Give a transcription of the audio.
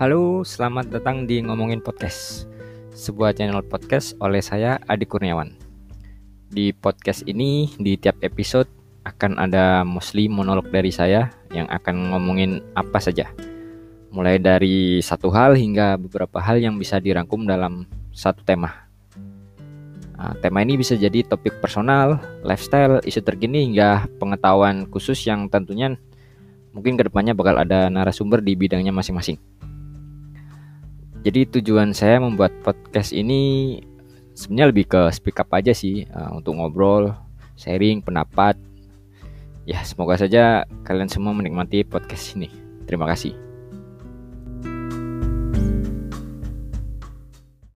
Halo, selamat datang di Ngomongin Podcast, sebuah channel podcast oleh saya Adi Kurniawan. Di podcast ini, di tiap episode akan ada mostly monolog dari saya yang akan ngomongin apa saja. Mulai dari satu hal hingga beberapa hal yang bisa dirangkum dalam satu tema. Nah, tema ini bisa jadi topik personal, lifestyle, isu terkini hingga pengetahuan khusus yang tentunya mungkin ke depannya bakal ada narasumber di bidangnya masing-masing. Jadi tujuan saya membuat podcast ini sebenarnya lebih ke speak up aja sih uh, untuk ngobrol, sharing pendapat. Ya semoga saja kalian semua menikmati podcast ini. Terima kasih.